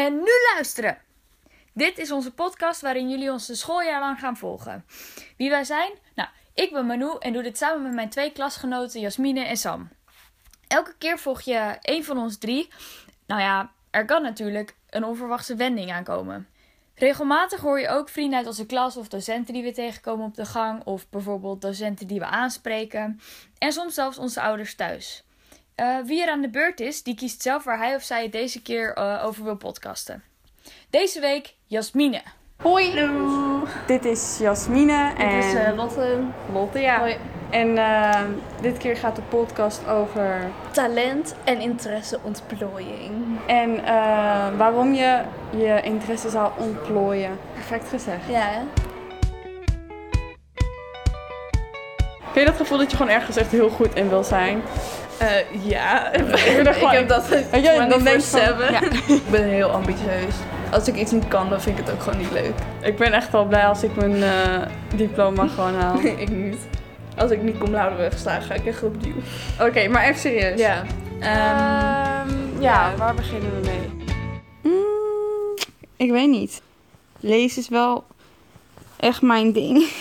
En nu luisteren! Dit is onze podcast waarin jullie ons een schooljaar lang gaan volgen. Wie wij zijn? Nou, ik ben Manu en doe dit samen met mijn twee klasgenoten Jasmine en Sam. Elke keer volg je één van ons drie. Nou ja, er kan natuurlijk een onverwachte wending aankomen. Regelmatig hoor je ook vrienden uit onze klas of docenten die we tegenkomen op de gang, of bijvoorbeeld docenten die we aanspreken, en soms zelfs onze ouders thuis. Uh, wie er aan de beurt is, die kiest zelf waar hij of zij het deze keer uh, over wil podcasten. Deze week Jasmine. Hoi. Hallo. Dit is Jasmine en... Dit is uh, Lotte. Lotte, ja. Hoi. En uh, dit keer gaat de podcast over... Talent en interesseontplooiing. En uh, waarom je je interesse zou ontplooien. Perfect gezegd. Ja, hè? Ken je dat gevoel dat je gewoon ergens echt heel goed in wil zijn? Uh, ja, ik, ik heb dat ja, dan denk van, ja. ik ben heel ambitieus. Als ik iets niet kan, dan vind ik het ook gewoon niet leuk. Ik ben echt wel blij als ik mijn uh, diploma gewoon haal. ik niet. Als ik niet kom lauder wegsta, ga ik echt opnieuw. Oké, okay, maar even serieus. Ja. Um, ja, waar beginnen we mee? Mm, ik weet niet. Lezen is wel echt mijn ding.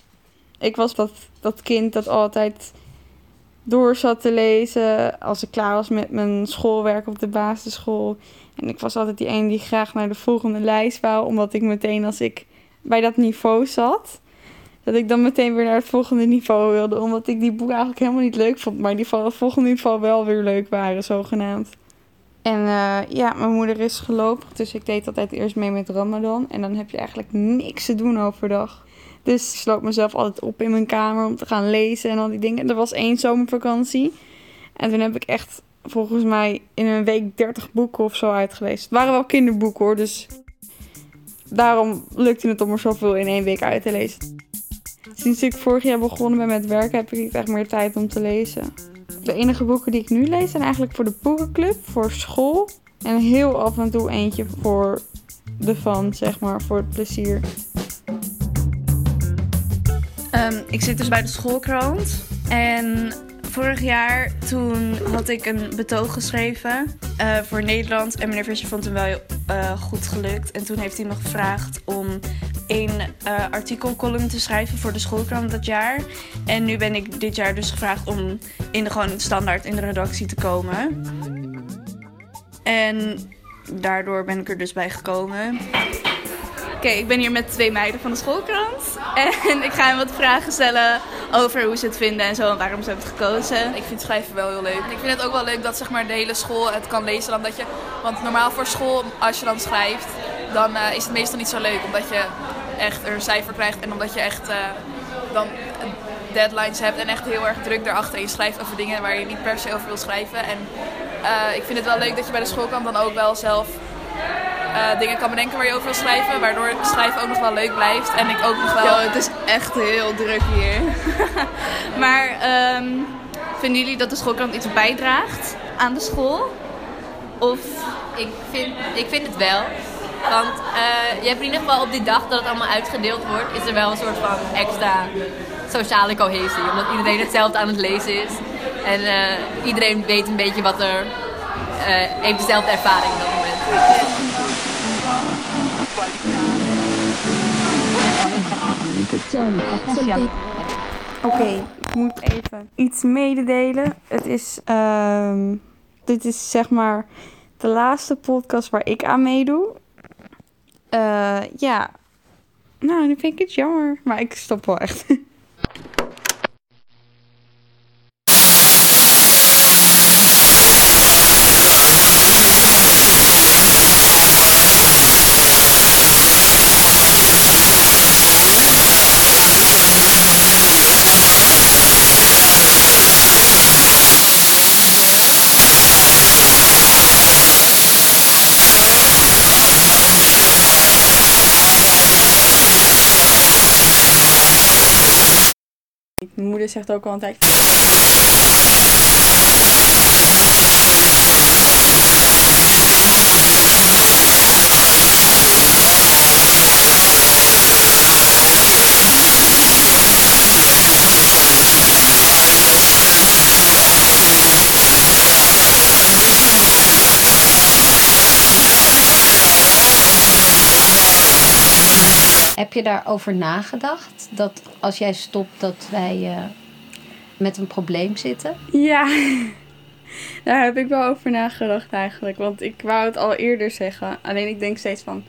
ik was dat, dat kind dat altijd door zat te lezen als ik klaar was met mijn schoolwerk op de basisschool. En ik was altijd die ene die graag naar de volgende lijst wou, omdat ik meteen als ik bij dat niveau zat, dat ik dan meteen weer naar het volgende niveau wilde, omdat ik die boeken eigenlijk helemaal niet leuk vond, maar die van het volgende niveau wel weer leuk waren, zogenaamd. En uh, ja, mijn moeder is gelovig, dus ik deed altijd eerst mee met Ramadan. En dan heb je eigenlijk niks te doen overdag. Dus ik sloot mezelf altijd op in mijn kamer om te gaan lezen en al die dingen. Er was één zomervakantie. En toen heb ik echt volgens mij in een week 30 boeken of zo uitgelezen. Het waren wel kinderboeken hoor, dus daarom lukte het om er zoveel in één week uit te lezen. Sinds ik vorig jaar begonnen ben met werken heb ik niet echt meer tijd om te lezen. De enige boeken die ik nu lees zijn eigenlijk voor de boekenclub, voor school en heel af en toe eentje voor de fun, zeg maar, voor het plezier. Um, ik zit dus bij de schoolkrant. En vorig jaar toen had ik een betoog geschreven uh, voor Nederland. En meneer Visser vond hem wel uh, goed gelukt. En toen heeft hij nog gevraagd om een uh, artikelcolumn te schrijven voor de schoolkrant dat jaar. En nu ben ik dit jaar dus gevraagd om in de standaard in de redactie te komen. En daardoor ben ik er dus bij gekomen. Oké, ik ben hier met twee meiden van de schoolkrant. En ik ga hen wat vragen stellen over hoe ze het vinden en zo en waarom ze hebben gekozen. Ik vind schrijven wel heel leuk. Ik vind het ook wel leuk dat zeg maar, de hele school het kan lezen. Dat je, want normaal voor school, als je dan schrijft, dan uh, is het meestal niet zo leuk. Omdat je echt een cijfer krijgt en omdat je echt uh, dan deadlines hebt en echt heel erg druk daarachter. En je schrijft over dingen waar je niet per se over wil schrijven. En uh, ik vind het wel leuk dat je bij de schoolkant dan ook wel zelf uh, dingen kan bedenken waar je over wil schrijven. Waardoor schrijven ook nog wel leuk blijft. En ik ook nog wel... Yo, het is echt heel druk hier. maar um, vinden jullie dat de schoolkrant iets bijdraagt aan de school? Of... Ik vind, ik vind het wel. Want uh, je hebt in ieder geval op die dag dat het allemaal uitgedeeld wordt, is er wel een soort van extra sociale cohesie. Omdat iedereen hetzelfde aan het lezen is. En uh, iedereen weet een beetje wat er. Uh, heeft dezelfde ervaring op dat moment. Oké, okay, ik moet even iets mededelen. Het is, uh, dit is zeg maar de laatste podcast waar ik aan meedoe. Uh, ja, nou, nu vind ik het jammer. Maar ik stop wel echt. Mijn moeder zegt ook altijd. Heb je daarover nagedacht? Dat als jij stopt, dat wij uh, met een probleem zitten? Ja, daar heb ik wel over nagedacht eigenlijk. Want ik wou het al eerder zeggen. Alleen ik denk steeds van...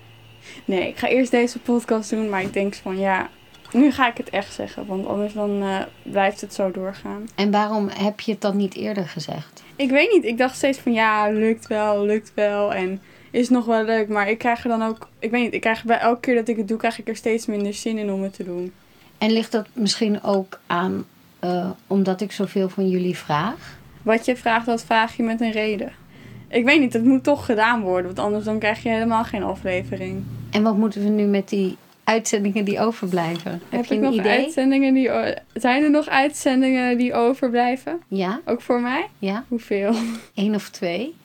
Nee, ik ga eerst deze podcast doen. Maar ik denk van ja, nu ga ik het echt zeggen. Want anders dan uh, blijft het zo doorgaan. En waarom heb je het dan niet eerder gezegd? Ik weet niet. Ik dacht steeds van ja, lukt wel, lukt wel. En is nog wel leuk. Maar ik krijg er dan ook... Ik weet niet, ik krijg bij elke keer dat ik het doe... krijg ik er steeds minder zin in om het te doen. En ligt dat misschien ook aan... Uh, omdat ik zoveel van jullie vraag? Wat je vraagt, dat vraag je met een reden. Ik weet niet, het moet toch gedaan worden. Want anders dan krijg je helemaal geen aflevering. En wat moeten we nu met die uitzendingen die overblijven? Heb, Heb je een nog idee? Uitzendingen die, zijn er nog uitzendingen die overblijven? Ja. Ook voor mij? Ja. Hoeveel? Eén of twee.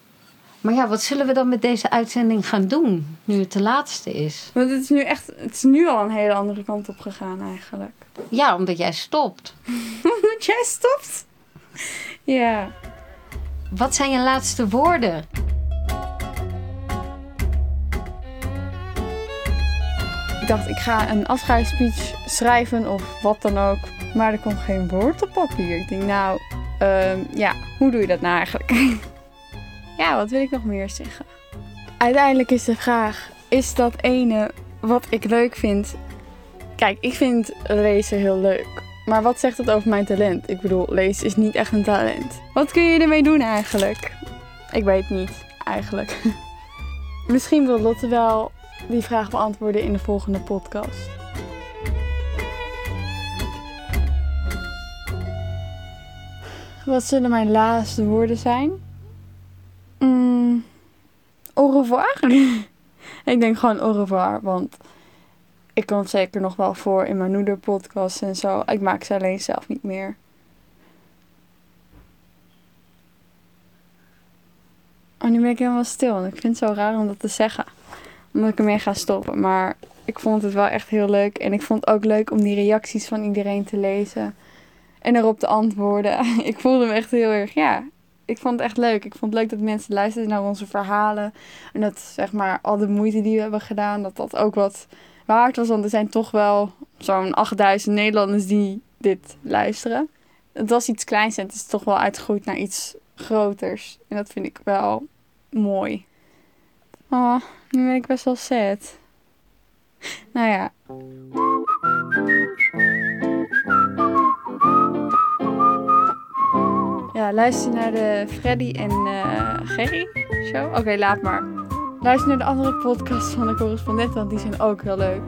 Maar ja, wat zullen we dan met deze uitzending gaan doen, nu het de laatste is? Want het is nu echt, het is nu al een hele andere kant op gegaan eigenlijk. Ja, omdat jij stopt. omdat jij stopt? Ja. Wat zijn je laatste woorden? Ik dacht, ik ga een afscheidsspeech schrijven of wat dan ook. Maar er komt geen woord op papier. Ik denk, nou, uh, ja, hoe doe je dat nou eigenlijk? ja, wat wil ik nog meer zeggen? Uiteindelijk is de vraag, is dat ene wat ik leuk vind? Kijk, ik vind lezen heel leuk. Maar wat zegt het over mijn talent? Ik bedoel, lezen is niet echt een talent. Wat kun je ermee doen eigenlijk? Ik weet niet, eigenlijk. Misschien wil Lotte wel die vraag beantwoorden in de volgende podcast. Wat zullen mijn laatste woorden zijn? Mm, au revoir. ik denk gewoon au revoir, want ik kom zeker nog wel voor in mijn moederpodcast en zo. Ik maak ze alleen zelf niet meer. Oh, nu ben ik helemaal stil. Ik vind het zo raar om dat te zeggen. Omdat ik ermee ga stoppen. Maar ik vond het wel echt heel leuk. En ik vond het ook leuk om die reacties van iedereen te lezen. En erop te antwoorden. ik voelde me echt heel erg, ja. Ik vond het echt leuk. Ik vond het leuk dat mensen luisterden naar onze verhalen. En dat, zeg maar, al de moeite die we hebben gedaan, dat dat ook wat waard was. Want er zijn toch wel zo'n 8000 Nederlanders die dit luisteren. Het was iets kleins en het is toch wel uitgegroeid naar iets groters. En dat vind ik wel mooi. Oh, nu ben ik best wel sad. Nou ja. Luister naar de Freddy en uh, Gerry show. Oké, laat maar. Luister naar de andere podcast van de correspondent, want die zijn ook heel leuk.